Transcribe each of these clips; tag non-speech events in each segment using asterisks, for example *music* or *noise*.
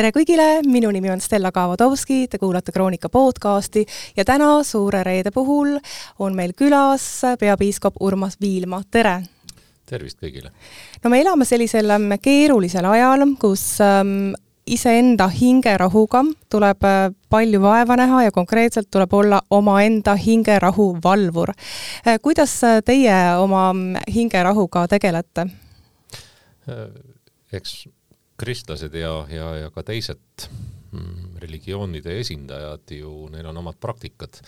tere kõigile, minu nimi on Stella Kavodovski, te kuulate Kroonika podcasti ja täna Suure Reede puhul on meil külas peapiiskop Urmas Viilma, tere! tervist kõigile! no me elame sellisel ähm, keerulisel ajal, kus ähm, iseenda hingerahuga tuleb äh, palju vaeva näha ja konkreetselt tuleb olla omaenda hingerahu valvur. Äh, kuidas äh, teie oma hingerahuga tegelete? eks kristlased ja, ja, ja ka teised mm, religioonide esindajad ju, neil on omad praktikad,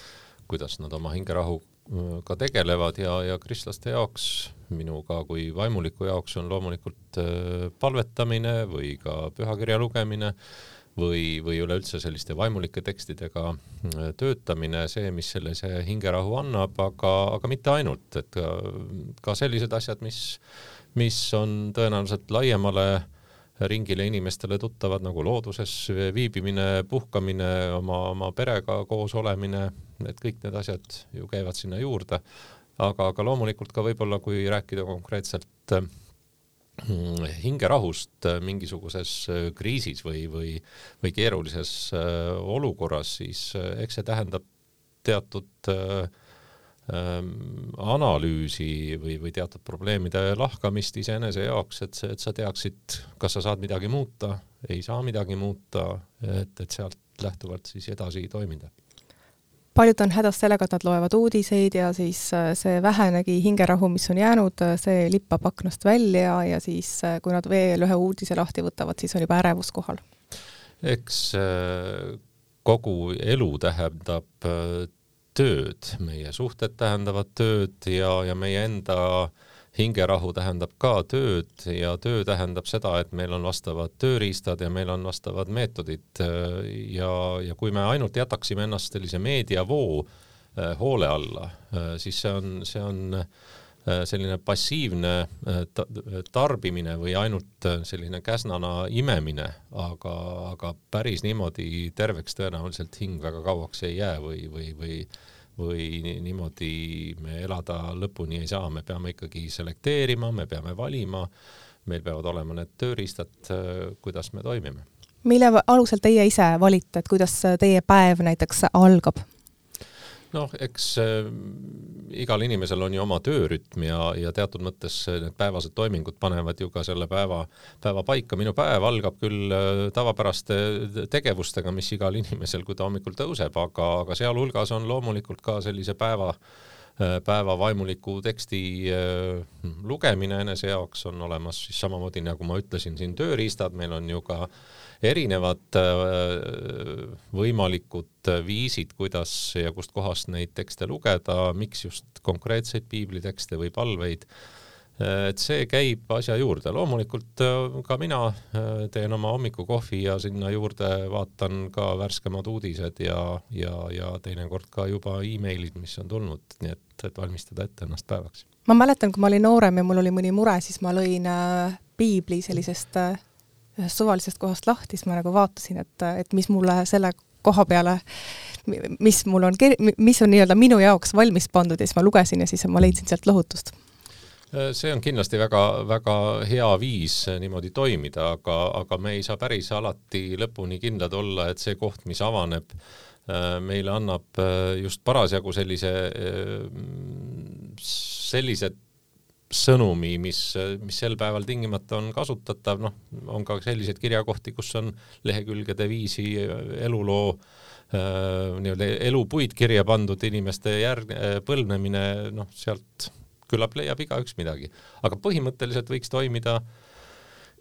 kuidas nad oma hingerahuga tegelevad ja, ja kristlaste jaoks, minuga kui vaimuliku jaoks on loomulikult äh, palvetamine või ka pühakirja lugemine või, või üleüldse selliste vaimulike tekstidega äh, töötamine, see, mis sellise hingerahu annab, aga, aga mitte ainult, et ka, ka sellised asjad, mis, mis on tõenäoliselt laiemale ringile inimestele tuttavad nagu looduses viibimine, puhkamine, oma, oma perega koos olemine, et kõik need asjad ju käivad sinna juurde. Aga, aga loomulikult ka võib-olla, kui rääkida konkreetselt mm, hingerahust mingisuguses kriisis või, või, või keerulises äh, olukorras, siis äh, eks see tähendab teatud äh, Ähm, analüüsi või, või teatud probleemide lahkamist iseenese jaoks, et et sa teaksid, kas sa saad midagi muuta, ei saa midagi muuta, et, et sealt lähtuvalt siis edasi toimida. Paljud on hädas sellega, et nad loevad uudiseid ja siis äh, see vähenegi hingerahu, mis on jäänud, äh, see lippab aknast välja ja siis, äh, kui nad veel ühe uudise lahti võtavad, siis on juba ärevus kohal. eks kogu elu tähendab tööd, meie suhted tähendavad tööd ja, ja meie enda hingerahu tähendab ka tööd ja töö tähendab seda, et meil on vastavad tööriistad ja meil on vastavad meetodid ja, ja kui me ainult jätaksime ennast sellise meediavoo äh, hoole alla, äh, siis see on, see on äh, selline passiivne tarbimine või ainult selline käsnana imemine, aga, aga päris niimoodi terveks tõenäoliselt hing väga kauaks ei jää või, või, või või niimoodi me elada lõpuni ei saa, me peame ikkagi selekteerima, me peame valima, meil peavad olema need tööriistad, kuidas me toimime. mille alusel teie ise valite, et kuidas teie päev näiteks algab? Noh, eks äh, igal inimesel on ju oma töörütm ja, ja teatud mõttes need päevased toimingud panevad ju ka selle päeva, päeva paika. minu päev algab küll äh, tavapäraste tegevustega, mis igal inimesel, kui ta hommikul tõuseb, aga, aga sealhulgas on loomulikult ka sellise päeva äh, päeva vaimuliku teksti lugemine enese jaoks on olemas siis samamoodi nagu ma ütlesin siin tööriistad, meil on ju ka äh, erinevad äh, võimalikud viisid, kuidas ja kustkohast neid tekste lugeda, miks just konkreetseid piiblitekste või palveid et see käib asja juurde, loomulikult äh, ka mina äh, teen oma hommikukohvi ja sinna juurde vaatan ka värskemad uudised ja, ja, ja teinekord ka juba emailid, mis on tulnud, nii et, et valmistada ette ennast päevaks. ma mäletan, kui ma olin noorem ja mul oli mõni mure, siis ma lõin piibli sellisest ühest suvalisest kohast lahti, siis ma nagu vaatasin, et, et mis mulle selle koha peale, mis mul on, mis on nii-öelda minu jaoks valmis pandud ja siis ma lugesin ja siis ma leidsin sealt lohutust. See on kindlasti väga-väga hea viis niimoodi toimida, aga, aga me ei saa päris alati lõpuni kindlad olla, et see koht, mis avaneb, meile annab just parasjagu sellise, sellised sõnumi, mis, mis sel päeval tingimata on kasutatav, noh, on ka selliseid kirjakohti, kus on lehekülgede viisi eluloo äh, nii-öelda elupuid kirja pandud inimeste järg-, põlvnemine, noh, sealt küllap leiab igaüks midagi. aga põhimõtteliselt võiks toimida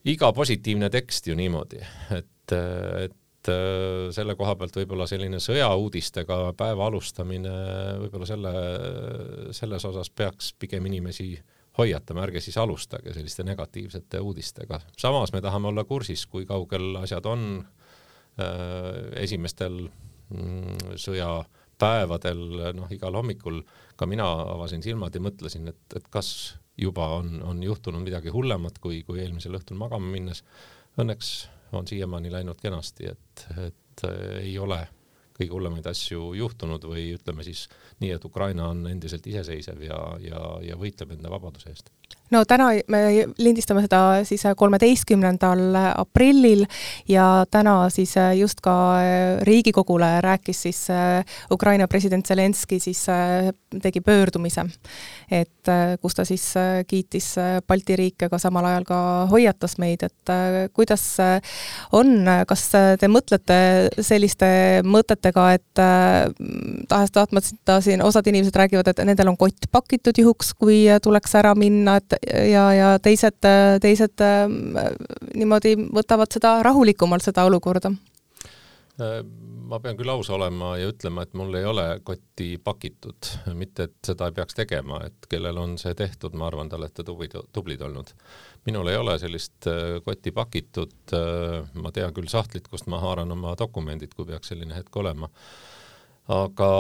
iga positiivne tekst ju niimoodi, et, et äh, selle koha pealt võib-olla selline sõjauudistega päeva alustamine võib-olla selle, selles osas peaks pigem inimesi hoiatame, ärge siis alustage selliste negatiivsete uudistega. samas me tahame olla kursis, kui kaugel asjad on äh, esimestel mm, sõjapäevadel, noh, igal hommikul ka mina avasin silmad ja mõtlesin, et, et kas juba on, on juhtunud midagi hullemat kui, kui eelmisel õhtul magama minnes. Õnneks on siiamaani läinud kenasti, et, et äh, ei ole kõige hullemaid asju juhtunud või ütleme siis nii, et Ukraina on endiselt iseseisev ja, ja, ja võitleb enda vabaduse eest no täna me lindistame seda siis kolmeteistkümnendal aprillil ja täna siis just ka Riigikogule rääkis siis Ukraina president Zelenskõi siis tegi pöördumise, et kus ta siis kiitis Balti riike, aga samal ajal ka hoiatas meid, et kuidas on, kas te mõtlete selliste mõtetega, et tahes-tahtmata siin osad inimesed räägivad, et nendel on kott pakitud juhuks, kui tuleks ära minna, et ja, ja teised, teised niimoodi võtavad seda rahulikumalt, seda olukorda? ma pean küll aus olema ja ütlema, et mul ei ole kotti pakitud, mitte et seda ei peaks tegema, et kellel on see tehtud, ma arvan, te olete tublid, tublid olnud. minul ei ole sellist äh, kotti pakitud, äh, ma tean küll sahtlit, kust ma haaran oma dokumendid, kui peaks selline hetk olema. aga,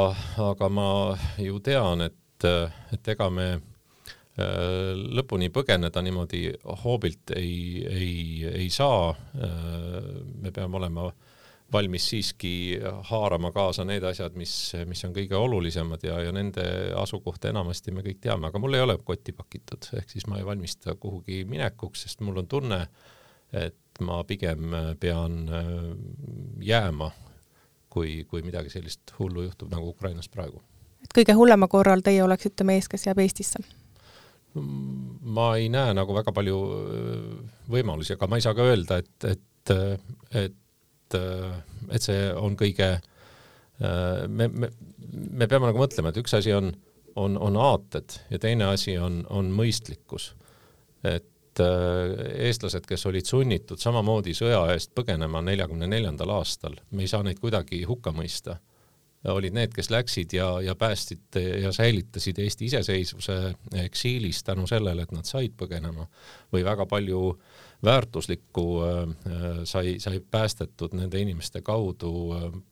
aga ma ju tean, et, et ega me Äh, lõpuni põgeneda niimoodi hoobilt ei, ei, ei saa. Äh, me peame olema valmis siiski haarama kaasa need asjad, mis, mis on kõige olulisemad ja, ja nende asukohta enamasti me kõik teame, aga mul ei ole kotti pakitud, ehk siis ma ei valmista kuhugi minekuks, sest mul on tunne, et ma pigem pean äh, jääma, kui, kui midagi sellist hullu juhtub nagu Ukrainas praegu. et kõige hullema korral teie oleksite mees, kes jääb Eestisse? Ma ei näe nagu väga palju äh, võimalusi, aga ma ei saa ka öelda, et, et, et, et see on kõige, äh, me, me, me peame nagu mõtlema, et üks asi on, on, on aated ja teine asi on, on mõistlikkus. et äh, eestlased, kes olid sunnitud samamoodi sõja eest põgenema neljakümne neljandal aastal, me ei saa neid kuidagi hukka mõista olid need, kes läksid ja, ja päästsid ja säilitasid Eesti iseseisvuse eksiilis tänu sellele, et nad said põgenema või väga palju väärtuslikku äh, sai, sai päästetud nende inimeste kaudu,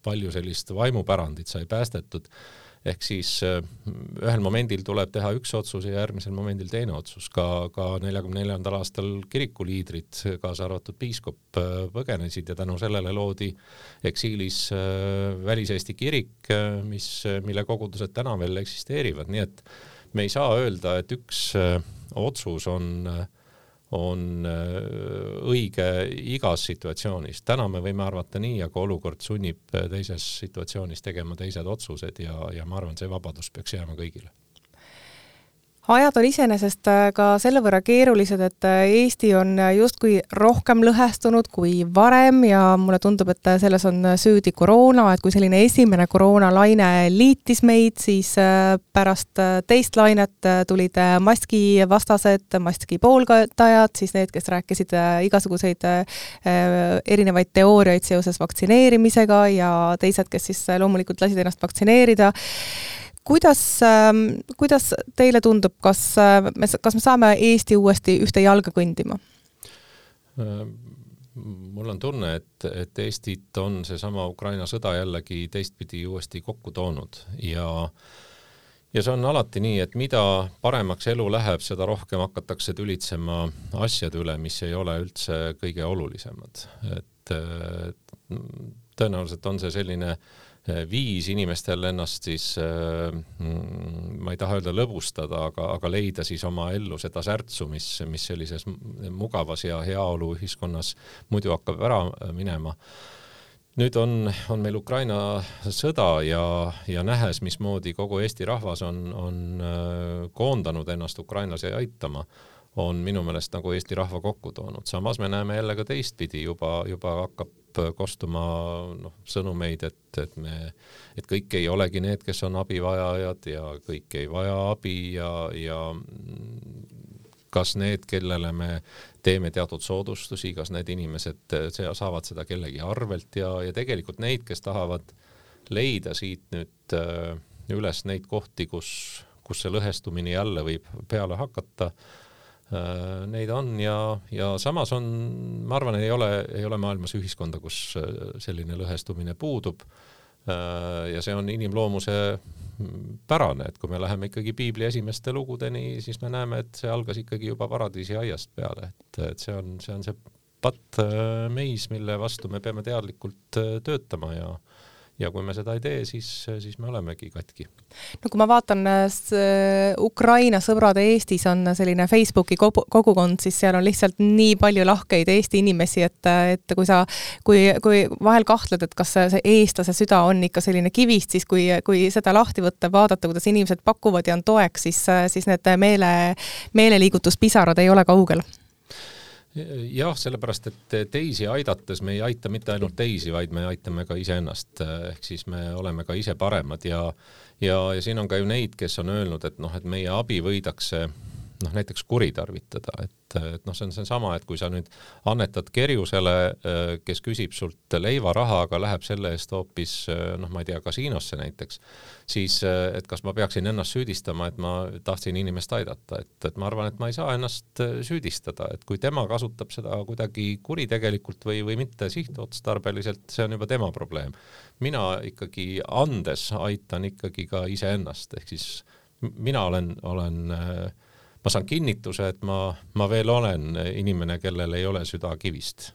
palju sellist vaimupärandit sai päästetud ehk siis äh, ühel momendil tuleb teha üks otsus ja järgmisel momendil teine otsus. ka, ka neljakümne neljandal aastal kirikuliidrid, kaasa arvatud piiskop, äh, põgenesid ja tänu sellele loodi eksiilis äh, Välis-Eesti kirik, mis, mille kogudused täna veel eksisteerivad, nii et me ei saa öelda, et üks otsus on äh, on äh, õige igas situatsioonis. täna me võime arvata nii, aga olukord sunnib teises situatsioonis tegema teised otsused ja, ja ma arvan, see vabadus peaks jääma kõigile ajad on iseenesest äh, ka selle võrra keerulised, et äh, Eesti on äh, justkui rohkem lõhestunud kui varem ja mulle tundub, et selles on süüdi koroona, et kui selline esimene koroonalaine liitis meid, siis pärast teist lainet tulid maskivastased, maski pooldajad, siis need, kes rääkisid igasuguseid erinevaid teooriaid seoses vaktsineerimisega ja teised, kes siis loomulikult lasid ennast vaktsineerida kuidas, ähm, kuidas teile tundub, kas äh, me, kas me saame Eesti uuesti ühte jalga kõndima? Äh, mul on tunne, et, et Eestit on seesama Ukraina sõda jällegi teistpidi uuesti kokku toonud ja ja see on alati nii, et mida paremaks elu läheb, seda rohkem hakatakse tülitsema asjade üle, mis ei ole üldse kõige olulisemad. et tõenäoliselt on see selline äh, viis inimestel ennast siis, eh, mm, ma ei taha öelda lõbustada, aga, aga leida siis oma ellu seda särtsu, mis, mis sellises mugavas ja heaoluühiskonnas muidu hakkab ära minema. nüüd on, on meil Ukraina sõda ja, ja nähes, mismoodi kogu Eesti rahvas on, on eh, koondanud ennast Ukrainas ja aitama on minu meelest nagu Eesti rahva kokku toonud. samas me näeme jälle ka teistpidi juba, juba hakkab kostuma noh, sõnumeid, et, et me, et kõik ei olegi need, kes on abivajajad ja kõik ei vaja abi ja, ja kas need, kellele me teeme teatud soodustusi, kas need inimesed saavad seda kellegi arvelt ja, ja tegelikult neid, kes tahavad leida siit nüüd äh, üles neid kohti, kus, kus see lõhestumine jälle võib peale hakata Äh, neid on ja, ja samas on, ma arvan, ei ole, ei ole maailmas ühiskonda, kus äh, selline lõhestumine puudub. Äh, ja see on inimloomuse pärane, et kui me läheme ikkagi piibli esimeste lugudeni, siis me näeme, et see algas ikkagi juba paradiisi aiast peale, et, et see on, see on see patt meis, mille vastu me peame teadlikult töötama ja ja kui me seda ei tee, siis, siis me olemegi katki. no kui ma vaatan, Ukraina sõbrad Eestis on selline Facebooki kogukond, siis seal on lihtsalt nii palju lahkeid Eesti inimesi, et, et kui sa, kui, kui vahel kahtled, et kas see eestlase süda on ikka selline kivist, siis kui, kui seda lahti võtta, vaadata, kuidas inimesed pakuvad ja on toeks, siis, siis need meele, meeleliigutuspisarad ei ole kaugel jah, sellepärast et teisi aidates me ei aita mitte ainult teisi, vaid me aitame ka iseennast, ehk siis me oleme ka ise paremad ja ja, ja siin on ka ju neid, kes on öelnud, et noh, et meie abi võidakse noh, näiteks kuritarvitada, et, et noh, see on seesama, et kui sa nüüd annetad kerjusele, kes küsib sult leivaraha, aga läheb selle eest hoopis noh, ma ei tea, kasiinosse näiteks, siis et kas ma peaksin ennast süüdistama, et ma tahtsin inimest aidata, et, et ma arvan, et ma ei saa ennast süüdistada, et kui tema kasutab seda kuidagi kuritegelikult või, või mitte sihtotstarbeliselt, see on juba tema probleem. mina ikkagi andes aitan ikkagi ka iseennast, ehk siis mina olen, olen äh, ma saan kinnituse, et ma, ma veel olen inimene, kellel ei ole süda kivist.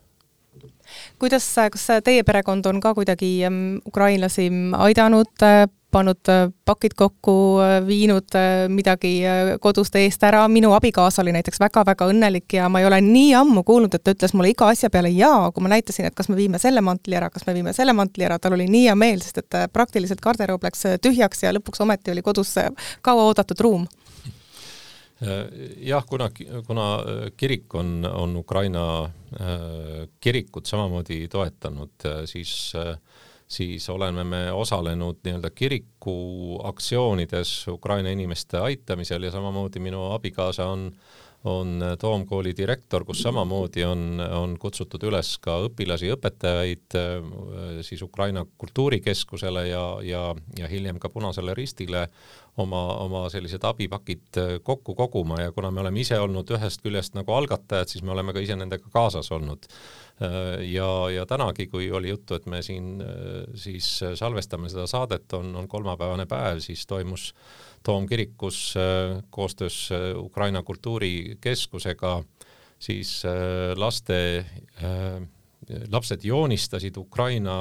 Kuidas, kas teie perekond on ka kuidagi ähm, ukrainlasi aidanud, äh, pannud äh, pakid kokku, äh, viinud midagi kodust eest ära, minu abikaasa oli näiteks väga-väga õnnelik ja ma ei ole nii ammu kuulnud, et ta ütles mulle iga asja peale jaa, kui ma näitasin, et kas me viime selle mantli ära, kas me viime selle mantli ära, tal oli nii hea meel, sest et praktiliselt garderoob läks tühjaks ja lõpuks ometi oli kodus kauaoodatud ruum jah, kuna, kuna äh, kirik on, on Ukraina äh, kirikut samamoodi toetanud, siis, siis oleme me osalenud nii-öelda kiriku aktsioonides Ukraina inimeste aitamisel ja samamoodi minu abikaasa on on Toomkooli direktor, kus samamoodi on, on kutsutud üles ka õpilasi, õpetajaid siis Ukraina kultuurikeskusele ja, ja, ja hiljem ka Punasele Ristile oma, oma sellised abipakid äh, kokku koguma ja kuna me oleme ise olnud ühest küljest nagu algatajad, siis me oleme ka ise nendega kaasas olnud. Äh, ja, ja tänagi, kui oli juttu, et me siin äh, siis salvestame seda saadet, on, on kolmapäevane päev, siis toimus Toomkirikus koostöös Ukraina Kultuurikeskusega siis laste lapsed joonistasid Ukraina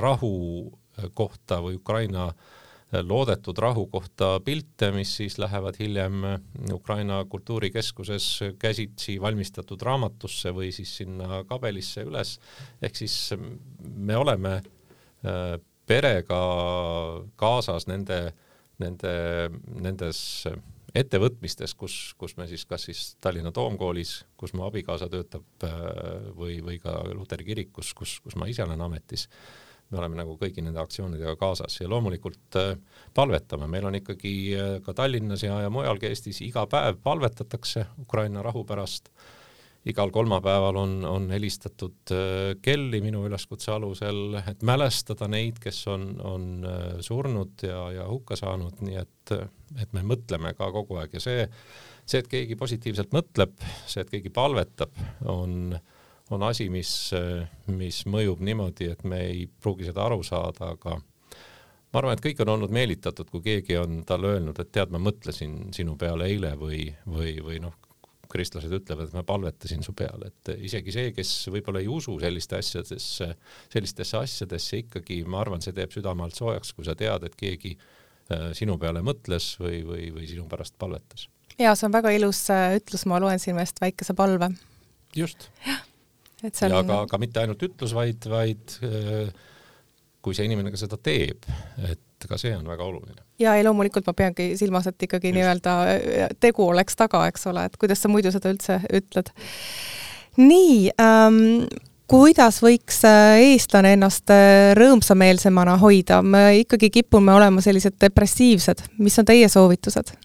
rahu kohta või Ukraina äh, loodetud rahu kohta pilte, mis siis lähevad hiljem Ukraina Kultuurikeskuses käsitsi valmistatud raamatusse või siis sinna kabelisse üles. ehk siis me oleme äh, perega kaasas nende, nende, nendes ettevõtmistes, kus, kus me siis kas siis Tallinna Toomkoolis, kus mu abikaasa töötab äh, või, või ka Luteri kirikus, kus, kus ma ise olen ametis me oleme nagu kõigi nende aktsioonidega kaasas ja loomulikult äh, palvetame, meil on ikkagi äh, ka Tallinnas ja, ja mujalgi Eestis iga päev palvetatakse Ukraina rahu pärast. igal kolmapäeval on, on helistatud äh, kelli minu üleskutse alusel, et mälestada neid, kes on, on surnud ja, ja hukka saanud, nii et, et me mõtleme ka kogu aeg ja see, see, et keegi positiivselt mõtleb, see, et keegi palvetab, on on asi, mis, mis mõjub niimoodi, et me ei pruugi seda aru saada, aga ma arvan, et kõik on olnud meelitatud, kui keegi on talle öelnud, et tead, ma mõtlesin sinu peale eile või, või, või noh, kristlased ütlevad, et ma palvetasin su peale, et isegi see, kes võib-olla ei usu selliste asjadesse, sellistesse asjadesse ikkagi, ma arvan, see teeb südame alt soojaks, kui sa tead, et keegi äh, sinu peale mõtles või, või, või sinu pärast palvetas. ja see on väga ilus äh, ütlus, ma loen siin vahest väikese palve. just. jah see on ja ka, ka mitte ainult ütlus, vaid, vaid äh, kui see inimene ka seda teeb, et ka see on väga oluline. ja ei, loomulikult ma peangi silmas, et ikkagi nii-öelda äh, tegu oleks taga, eks ole, et kuidas sa muidu seda üldse ütled. nii ähm,, kuidas võiks äh, eestlane ennast rõõmsameelsemana hoida, me ikkagi kipume olema sellised depressiivsed, mis on teie soovitused?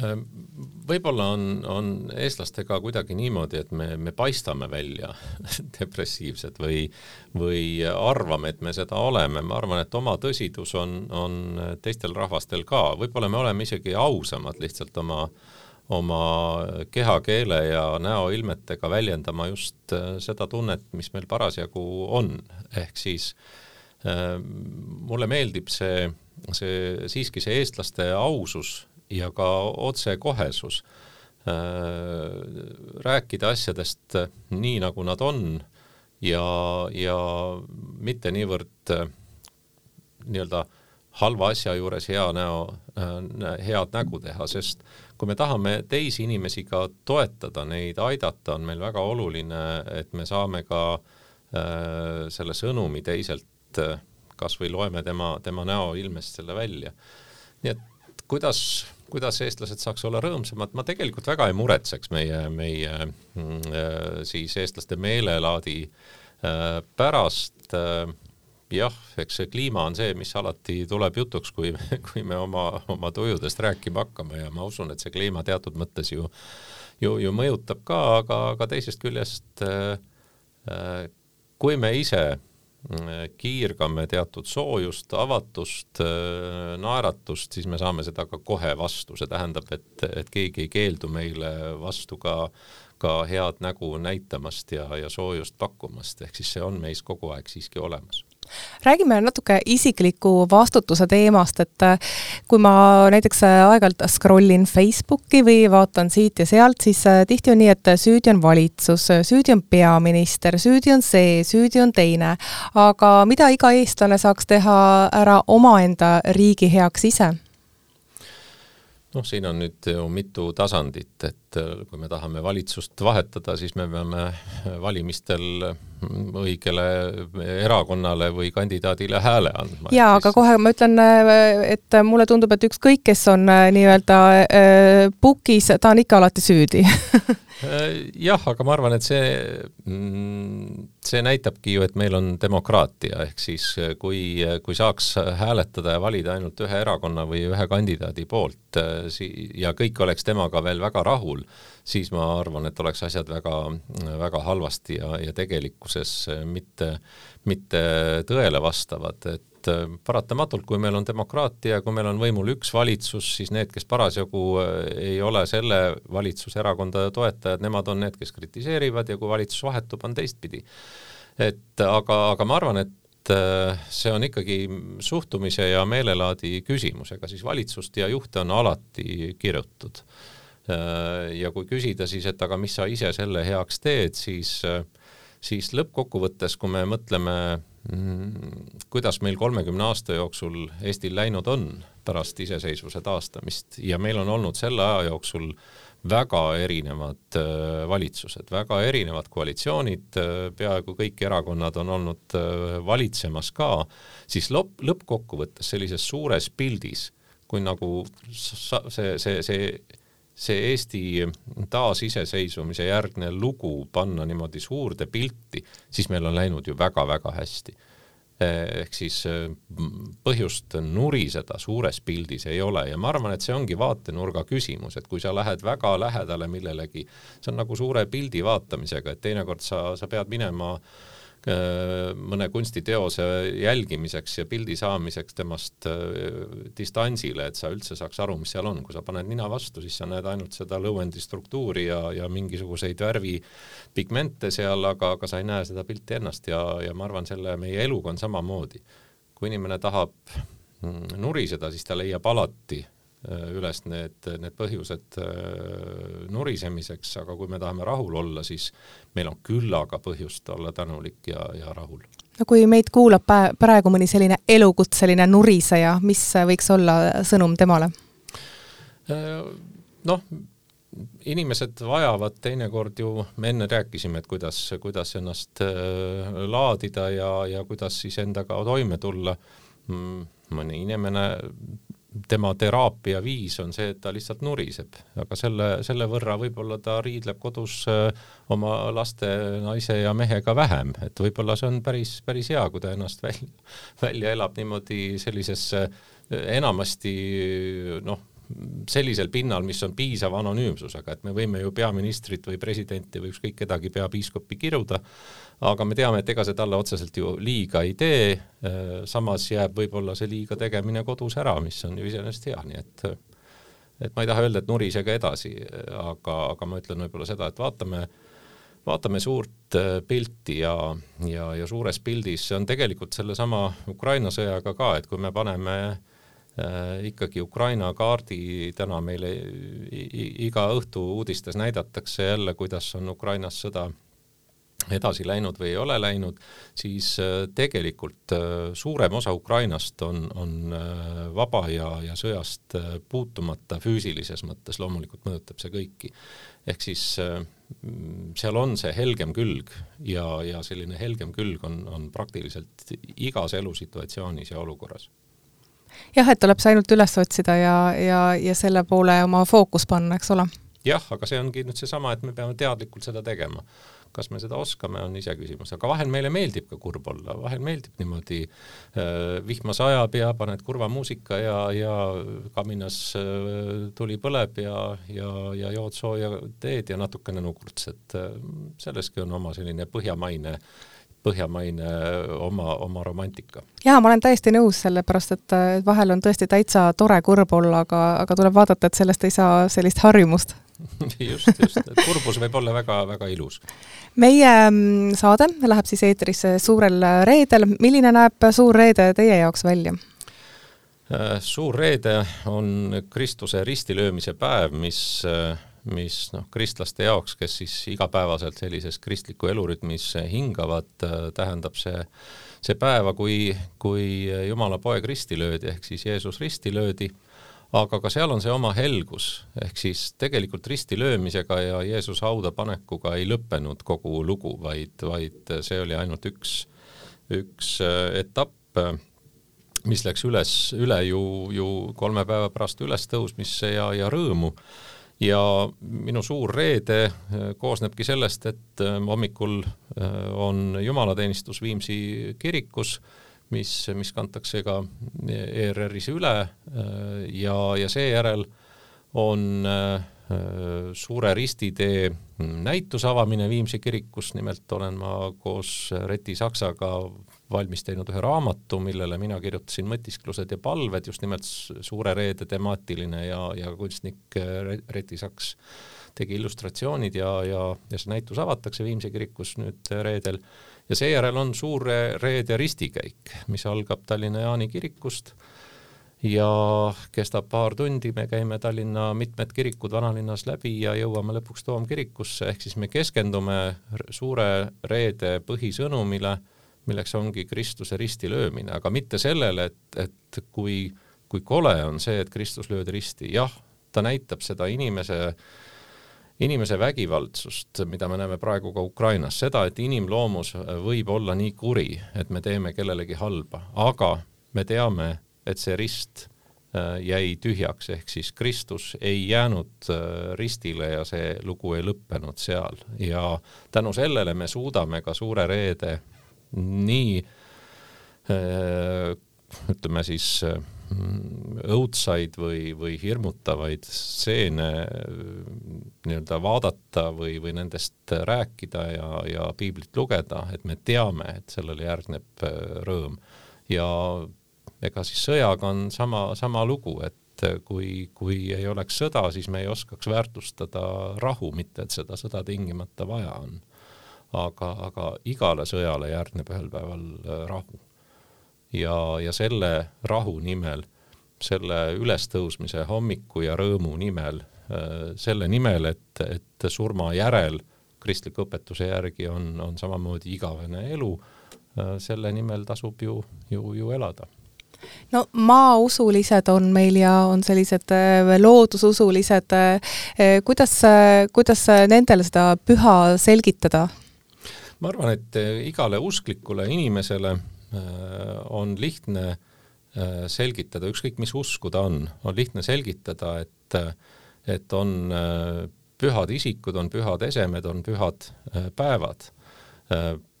Ähm, võib-olla on, on eestlastega kuidagi niimoodi, et me, me paistame välja *laughs* depressiivsed või, või arvame, et me seda oleme, ma arvan, et oma tõsidus on, on teistel rahvastel ka, võib-olla me oleme isegi ausamad lihtsalt oma, oma kehakeele ja näoilmetega väljendama just äh, seda tunnet, mis meil parasjagu on, ehk siis äh, mulle meeldib see, see siiski see eestlaste ausus ja ka otsekohesus äh,. rääkida asjadest nii, nagu nad on ja, ja mitte niivõrd äh, nii-öelda halva asja juures hea näo, äh, head nägu teha, sest kui me tahame teisi inimesi ka toetada, neid aidata, on meil väga oluline, et me saame ka äh, selle sõnumi teiselt äh, kasvõi loeme tema, tema näoilmest selle välja. nii et kuidas, kuidas eestlased saaks olla rõõmsamad, ma tegelikult väga ei muretseks meie, meie mm, äh, siis eestlaste meelelaadi äh, pärast äh, jah, eks see kliima on see, mis alati tuleb jutuks, kui, *laughs* kui me oma, oma tujudest rääkima hakkame ja ma usun, et see kliima teatud mõttes ju, ju, ju mõjutab ka, aga, aga teisest küljest äh, kui me ise kiirgame teatud soojust, avatust, naeratust, siis me saame seda ka kohe vastu, see tähendab, et, et keegi ei keeldu meile vastu ka, ka head nägu näitamast ja, ja soojust pakkumast, ehk siis see on meis kogu aeg siiski olemas räägime natuke isikliku vastutuse teemast, et äh, kui ma näiteks äh, aeg-ajalt scroll in Facebooki või vaatan siit ja sealt, siis äh, tihti on nii, et süüdi on valitsus, süüdi on peaminister, süüdi on see, süüdi on teine. aga mida iga eestlane saaks teha ära omaenda riigi heaks ise? noh, siin on nüüd ju mitu tasandit, et kui me tahame valitsust vahetada, siis me peame valimistel õigele erakonnale või kandidaadile hääle andma. jaa, aga kohe ma ütlen, äh, et mulle tundub, et ükskõik, kes on äh, nii-öelda pukis, ta on ikka alati süüdi *laughs* jah, aga ma arvan, et see, mm, see näitabki ju, et meil on demokraatia, ehk siis kui, kui saaks hääletada ja valida ainult ühe erakonna või ühe kandidaadi poolt ja kõik oleks temaga veel väga rahul, siis ma arvan, et oleks asjad väga, väga halvasti ja, ja tegelikkuses mitte, mitte tõele vastavad, et et äh, paratamatult, kui meil on demokraatia, kui meil on võimul üks valitsus, siis need, kes parasjagu äh, ei ole selle valitsuserakonda toetajad, nemad on need, kes kritiseerivad ja kui valitsus vahetub, on teistpidi. et aga, aga ma arvan, et äh, see on ikkagi suhtumise ja meelelaadi küsimus, ega siis valitsust ja juhte on alati kirutud. ja kui küsida siis, et aga mis sa ise selle heaks teed, siis siis lõppkokkuvõttes, kui me mõtleme kuidas meil kolmekümne aasta jooksul Eestil läinud on pärast iseseisvuse taastamist? Ja meil on olnud selle aja jooksul väga erinevad äh, valitsused, väga erinevad koalitsioonid, äh, peaaegu kõik erakonnad on olnud äh, valitsemas ka, siis lõpp, lõppkokkuvõttes sellises suures pildis, kui nagu see, see, see see Eesti taasiseseisvumise järgne lugu panna niimoodi suurde pilti, siis meil on läinud ju väga-väga hästi. ehk siis põhjust nuriseda suures pildis ei ole ja ma arvan, et see ongi vaatenurga küsimus, et kui sa lähed väga lähedale millelegi, see on nagu suure pildi vaatamisega, et teinekord sa, sa pead minema äh, Äh, mõne kunstiteose jälgimiseks ja pildi saamiseks temast äh, distantsile, et sa üldse saaks aru, mis seal on. kui sa paned nina vastu, siis sa näed ainult seda lõuendi struktuuri ja, ja mingisuguseid värvipigmente seal, aga, aga sa ei näe seda pilti ennast ja, ja ma arvan, selle meie eluga on samamoodi. kui inimene tahab mm, nuriseda, siis ta leiab alati Äh, üles need, need põhjused äh, nurisemiseks, aga kui me tahame rahul olla, siis meil on küllaga põhjust olla tänulik ja, ja rahul. no kui meid kuulab praegu mõni selline elukutseline nuriseja, mis võiks olla sõnum temale? Äh, noh, inimesed vajavad teinekord ju, me enne rääkisime, et kuidas, kuidas ennast laadida ja, ja kuidas siis endaga toime tulla. Mm, mõni inimene tema teraapia viis on see, et ta lihtsalt nuriseb, aga selle, selle võrra võib-olla ta riidleb kodus äh, oma laste, naise ja mehega vähem, et võib-olla see on päris, päris hea, kui ta ennast välja, välja elab niimoodi sellisesse enamasti noh, sellisel pinnal, mis on piisav anonüümsusega, et me võime ju peaministrit või presidenti või ükskõik kedagi peapiiskopi kiruda, aga me teame, et ega see talle otseselt ju liiga ei tee, samas jääb võib-olla see liiga tegemine kodus ära, mis on ju iseenesest hea, nii et et ma ei taha öelda, et nurisege edasi, aga, aga ma ütlen võib-olla seda, et vaatame vaatame suurt pilti ja, ja, ja suures pildis see on tegelikult sellesama Ukraina sõjaga ka, et kui me paneme äh, Äh, ikkagi Ukraina kaardi täna meile iga õhtu uudistes näidatakse jälle, kuidas on Ukrainas sõda edasi läinud või ei ole läinud, siis äh, tegelikult äh, suurem osa Ukrainast on, on äh, vaba ja, ja sõjast puutumata füüsilises mõttes, loomulikult mõjutab see kõiki. ehk siis seal on see helgem külg ja, ja selline helgem külg on, on praktiliselt igas elusituatsioonis ja olukorras jah, et tuleb see ainult üles otsida ja, ja, ja selle poole oma fookus panna, eks ole. jah, aga see ongi nüüd seesama, et me peame teadlikult seda tegema kas me seda oskame, on iseküsimus, aga vahel meile meeldib ka kurb olla, vahel meeldib niimoodi äh, vihma sajab ja paned kurva muusika ja, ja kaminas äh, tuli põleb ja, ja, ja jood sooja teed ja natukene nukurtsed äh,. selleski on oma selline põhjamaine põhjamaine oma, oma romantika. jaa, ma olen täiesti nõus, sellepärast et vahel on tõesti täitsa tore kurb olla, aga, aga tuleb vaadata, et sellest ei saa sellist harjumust *laughs* just, just, et kurbus võib olla väga-väga ilus. meie mm, saade läheb siis eetrisse suurel reedel, milline näeb suur reede teie jaoks välja? Äh, suur reede on Kristuse ristilöömise päev, mis, äh, mis noh, kristlaste jaoks, kes siis igapäevaselt sellises kristliku elurütmis hingavad, äh, tähendab see, see päeva, kui, kui Jumala poeg risti löödi, ehk siis Jeesus risti löödi aga ka seal on see oma helgus, ehk siis tegelikult ristilöömisega ja Jeesuse hauda panekuga ei lõppenud kogu lugu, vaid, vaid see oli ainult üks, üks äh, etapp, mis läks üles, üle ju, ju kolme päeva pärast ülestõusmisse ja, ja rõõmu. Ja minu suur reede äh, koosnebki sellest, et äh, hommikul on jumalateenistus Viimsi kirikus mis, mis kantakse ka ERR-is üle ja, ja seejärel on äh, Suure Ristitee näituse avamine Viimsi kirikus, nimelt olen ma koos Reti Saksaga valmis teinud ühe raamatu, millele mina kirjutasin mõtisklused ja palved, just nimelt Suure Reede temaatiline ja, ja kunstnik Reti Saks tegi illustratsioonid ja, ja, ja see näitus avatakse Viimsi kirikus nüüd reedel. Ja seejärel on suur reede ristikäik, mis algab Tallinna Jaani kirikust ja kestab paar tundi, me käime Tallinna mitmed kirikud vanalinnas läbi ja jõuame lõpuks toomkirikusse, ehk siis me keskendume suure reede põhisõnumile, milleks ongi Kristuse risti löömine, aga mitte sellele, et, et kui, kui kole on see, et Kristus löödi risti, jah, ta näitab seda inimese inimese vägivaldsust, mida me näeme praegu ka Ukrainas, seda, et inimloomus võib olla nii kuri, et me teeme kellelegi halba, aga me teame, et see rist äh, jäi tühjaks, ehk siis Kristus ei jäänud äh, ristile ja see lugu ei lõppenud seal ja tänu sellele me suudame ka Suure Reede nii äh, ütleme siis õudsaid või, või hirmutavaid stseene nii-öelda vaadata või, või nendest rääkida ja, ja piiblit lugeda, et me teame, et sellele järgneb rõõm. ja ega siis sõjaga on sama, sama lugu, et kui, kui ei oleks sõda, siis me ei oskaks väärtustada rahu, mitte et seda sõda tingimata vaja on. aga, aga igale sõjale järgneb ühel päeval äh, rahu ja, ja selle rahu nimel, selle ülestõusmise hommiku ja rõõmu nimel, äh, selle nimel, et, et surma järel kristliku õpetuse järgi on, on samamoodi igavene elu, äh, selle nimel tasub ju, ju, ju elada no maausulised on meil ja on sellised äh, loodususulised, kuidas, kuidas nendele seda püha selgitada? ma arvan, et igale usklikule inimesele Äh, on lihtne äh, selgitada, ükskõik mis usku ta on, on lihtne selgitada, et, et on äh, pühad isikud, on pühad esemed, on pühad päevad.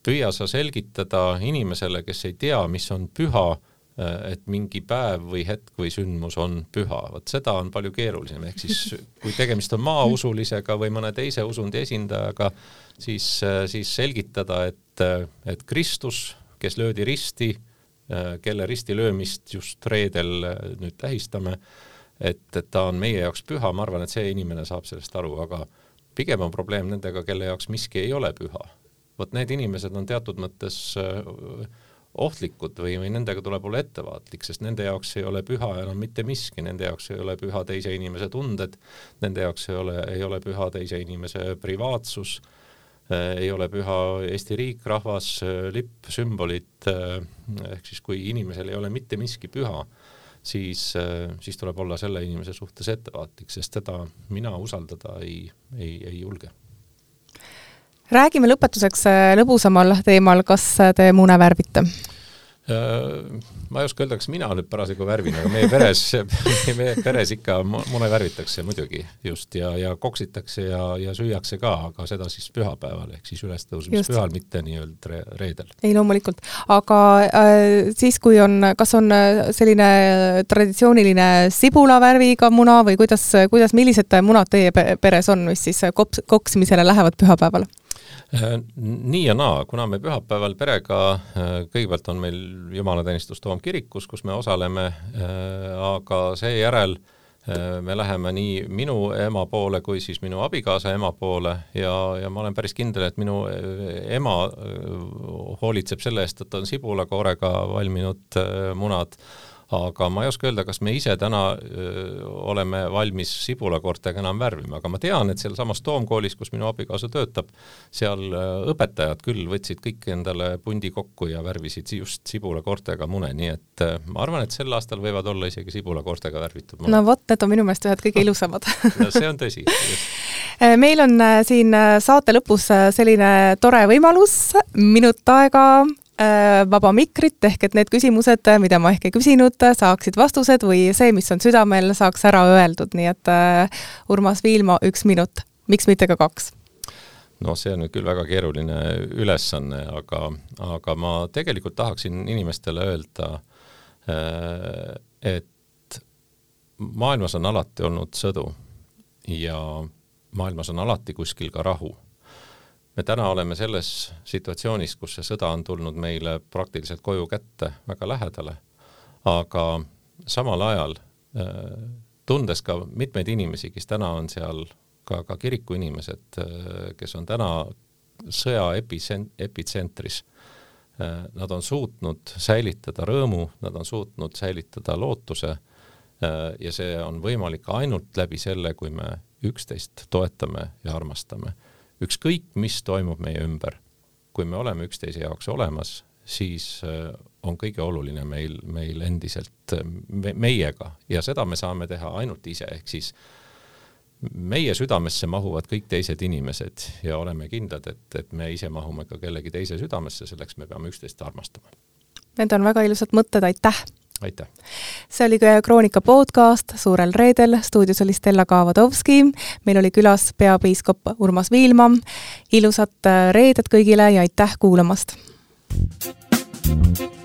püüa sa selgitada inimesele, kes ei tea, mis on püha, et mingi päev või hetk või sündmus on püha, vot seda on palju keerulisem, ehk siis kui tegemist on maausulisega või mõne teise usundi esindajaga, siis, siis selgitada, et, et Kristus kes löödi risti, äh, kelle risti löömist just reedel äh, nüüd tähistame, et, et ta on meie jaoks püha, ma arvan, et see inimene saab sellest aru, aga pigem on probleem nendega, kelle jaoks miski ei ole püha. vot need inimesed on teatud mõttes äh, ohtlikud või, või nendega tuleb olla ettevaatlik, sest nende jaoks ei ole püha enam mitte miski, nende jaoks ei ole püha teise inimese tunded, nende jaoks ei ole, ei ole püha teise inimese privaatsus ei ole püha Eesti riik, rahvas, lipp, sümbolid, ehk siis kui inimesel ei ole mitte miski püha, siis, siis tuleb olla selle inimese suhtes ettevaatlik, sest teda mina usaldada ei, ei, ei julge räägime lõpetuseks lõbusamal teemal, kas te mune värvite? Äh, ma ei oska öelda, kas mina nüüd parasjagu värvin, aga meie peres, *laughs* *laughs* meie peres ikka mune värvitakse muidugi just ja, ja koksitakse ja, ja süüakse ka, aga seda siis pühapäeval ehk siis ülestõusmispühal, mitte nii-öelda re reedel. ei, loomulikult, aga äh, siis, kui on, kas on äh, selline traditsiooniline sibulavärviga muna või kuidas, kuidas, millised munad teie peres on, mis siis kops, koksmisele lähevad pühapäeval? Äh, nii ja naa, kuna me pühapäeval perega, äh, kõigepealt on meil jumalateenistus Toomkirikus, kus me osaleme, äh, aga seejärel me läheme nii minu ema poole kui siis minu abikaasa ema poole ja, ja ma olen päris kindel, et minu ema hoolitseb selle eest, et on sibulakoorega valminud munad aga ma ei oska öelda, kas me ise täna öö, oleme valmis sibulakoortega enam värvima, aga ma tean, et sealsamas Toomkoolis, kus minu abikaasa töötab, seal õpetajad küll võtsid kõik endale pundi kokku ja värvisid just sibulakoortega mune, nii et ma arvan, et sel aastal võivad olla isegi sibulakoortega värvitud munad. no vot, need on minu meelest ühed kõige ilusamad. *laughs* No see on tõsi, meil on siin saate lõpus selline tore võimalus, minut aega Äh, vaba mikrit, ehk et need küsimused, mida ma ehk ei küsinud, saaksid vastused või see, mis on südamel, saaks ära öeldud, nii et äh, Urmas Viilma, üks minut, miks mitte ka kaks? no see on nüüd küll väga keeruline ülesanne, aga, aga ma tegelikult tahaksin inimestele öelda, äh, et maailmas on alati olnud sõdu ja maailmas on alati kuskil ka rahu me täna oleme selles situatsioonis, kus see sõda on tulnud meile praktiliselt koju kätte väga lähedale, aga samal ajal äh, tundes ka mitmeid inimesi, kes täna on seal, ka, ka kiriku inimesed, äh, kes on täna sõja epitsent-, epitsentris, äh, nad on suutnud säilitada rõõmu, nad on suutnud säilitada lootuse ja see on võimalik ainult läbi selle, kui me üksteist toetame ja armastame ükskõik, mis toimub meie ümber, kui me oleme üksteise jaoks olemas, siis äh, on kõige oluline meil, meil endiselt äh, me, meiega ja seda me saame teha ainult ise, ehk siis meie südamesse mahuvad kõik teised inimesed ja oleme kindlad, et, et me ise mahume ka kellegi teise südamesse, selleks me peame üksteist armastama. Need on väga ilusad mõtted, aitäh! Aitäh! see oli Kroonika podcast Suurel reedel, stuudios oli Stella Kaavadovski, meil oli külas peapiiskop Urmas Viilma, ilusat reedet kõigile ja aitäh kuulamast! thank you